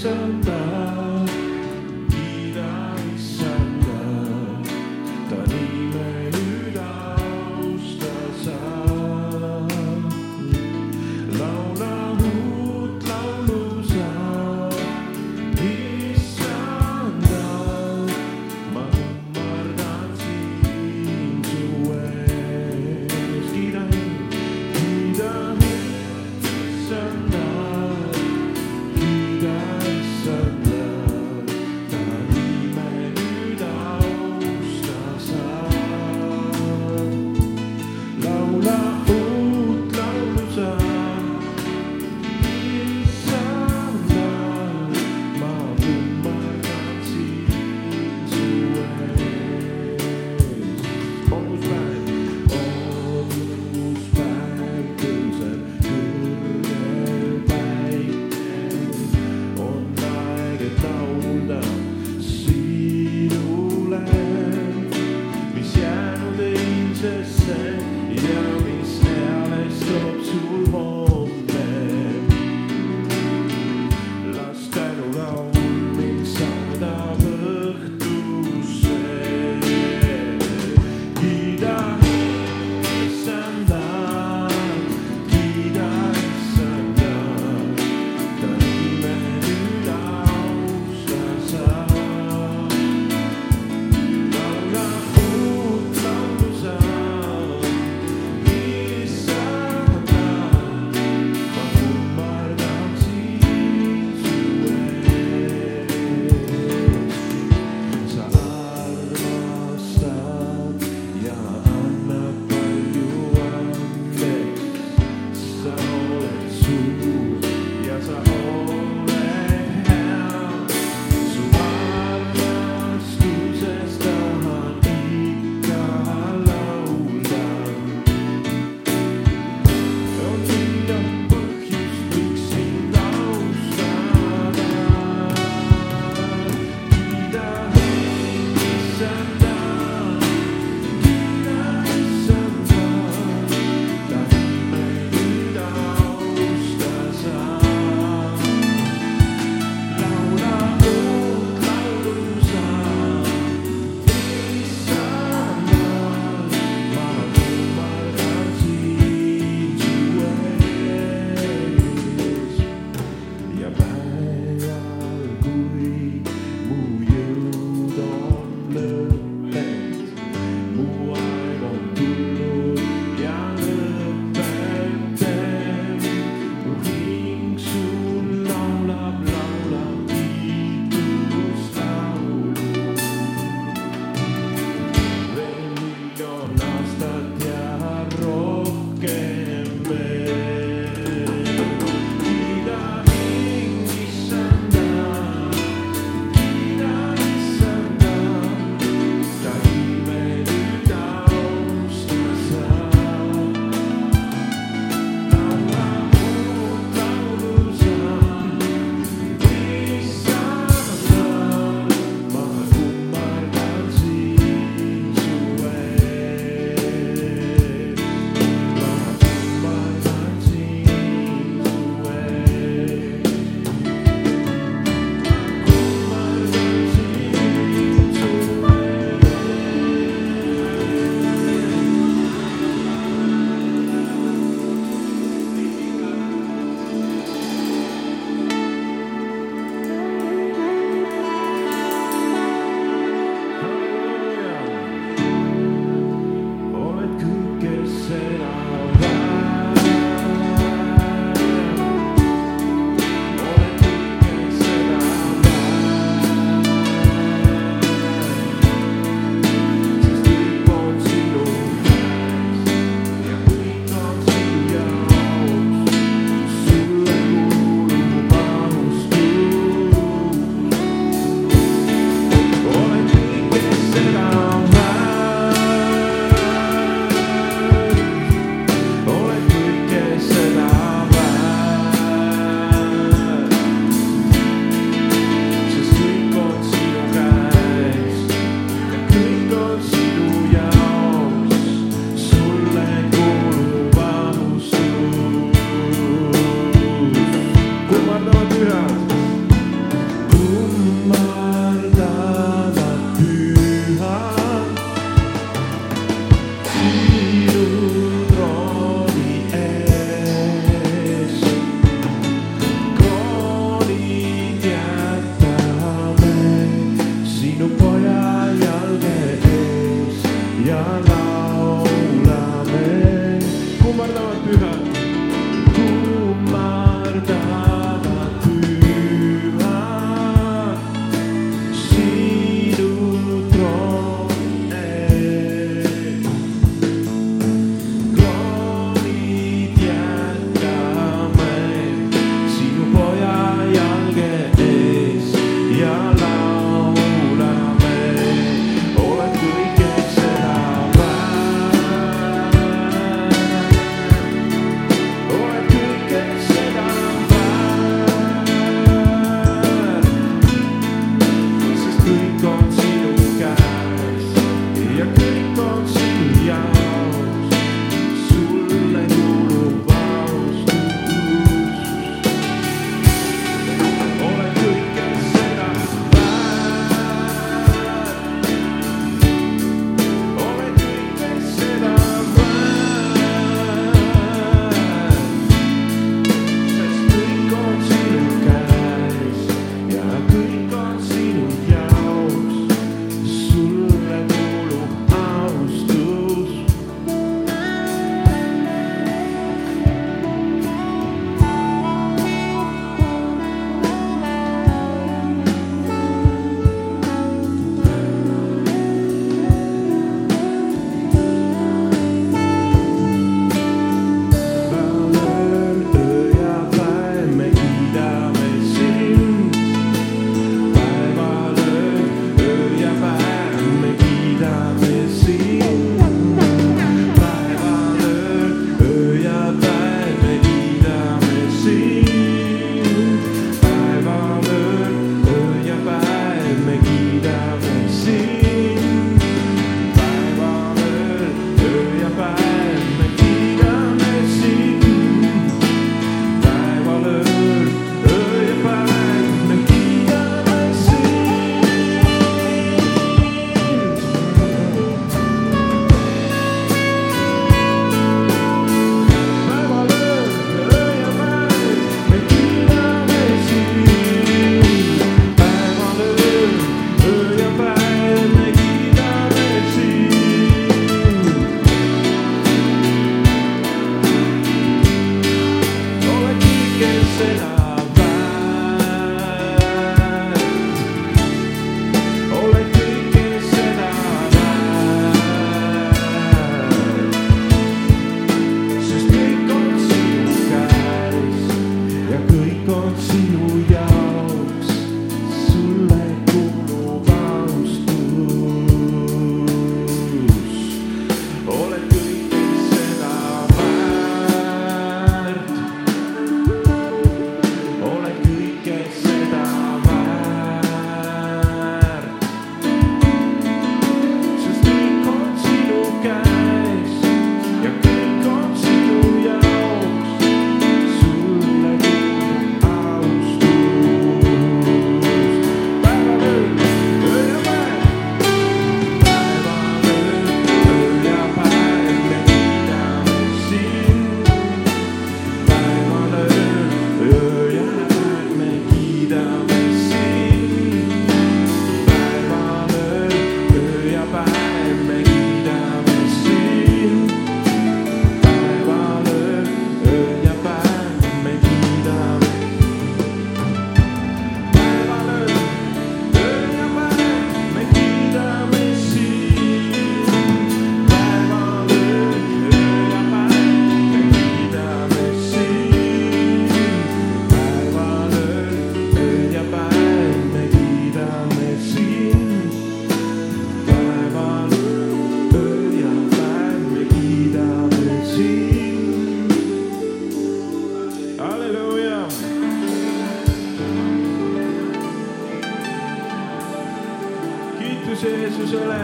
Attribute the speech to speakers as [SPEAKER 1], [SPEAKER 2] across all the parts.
[SPEAKER 1] sun kiitus Jeesusele,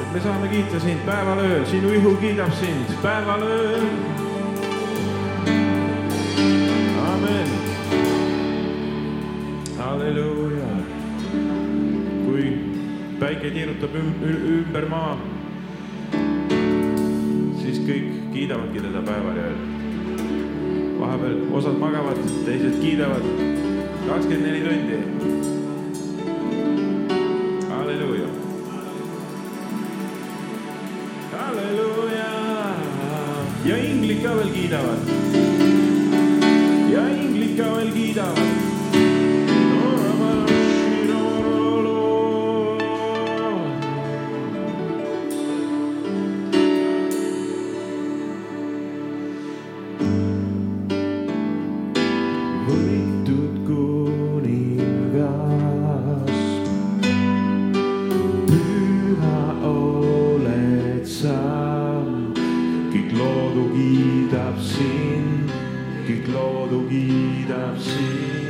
[SPEAKER 1] et me saame kiita sind päeval ööl, sinu ihu kiidab sind päeval ööl. amen. halleluuja. kui päike tiirutab ümber maa, siis kõik kiidavadki teda päeval ja ööl vahepeal osad magavad, teised kiidavad. kakskümmend neli tundi halleluuja ja inglid ka veel kiidavad. Kõik loodu kiidab sind.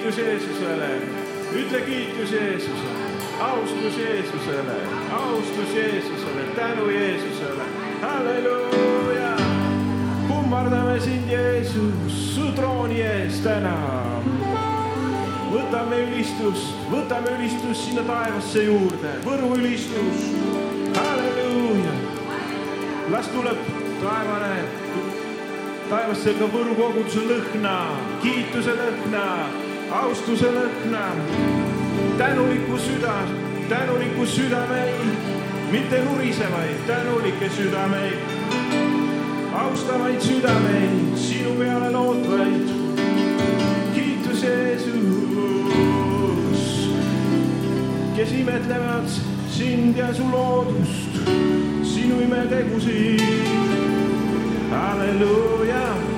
[SPEAKER 1] Kiitus Jeesusele, ütle kiitus Jeesusele, austus Jeesusele, austus Jeesusele, tänu Jeesusele, halleluuja. kummardame sind, Jeesus, su trooni ees täna. Võtame ülistust, võtame ülistust sinna taevasse juurde, Võru ülistus, halleluuja. las tuleb taevane, taevasse ka Võru koguduse lõhna, kiituse lõhna, austuse lõhna, tänulikku süda, tänulikku südameid, mitte nurisevaid, tänulikke südameid, austavaid südameid, sinu peale lootvaid. Kiitus Jeesus, kes imetlevad sind ja su loodust, sinu imetegusid. halleluuja,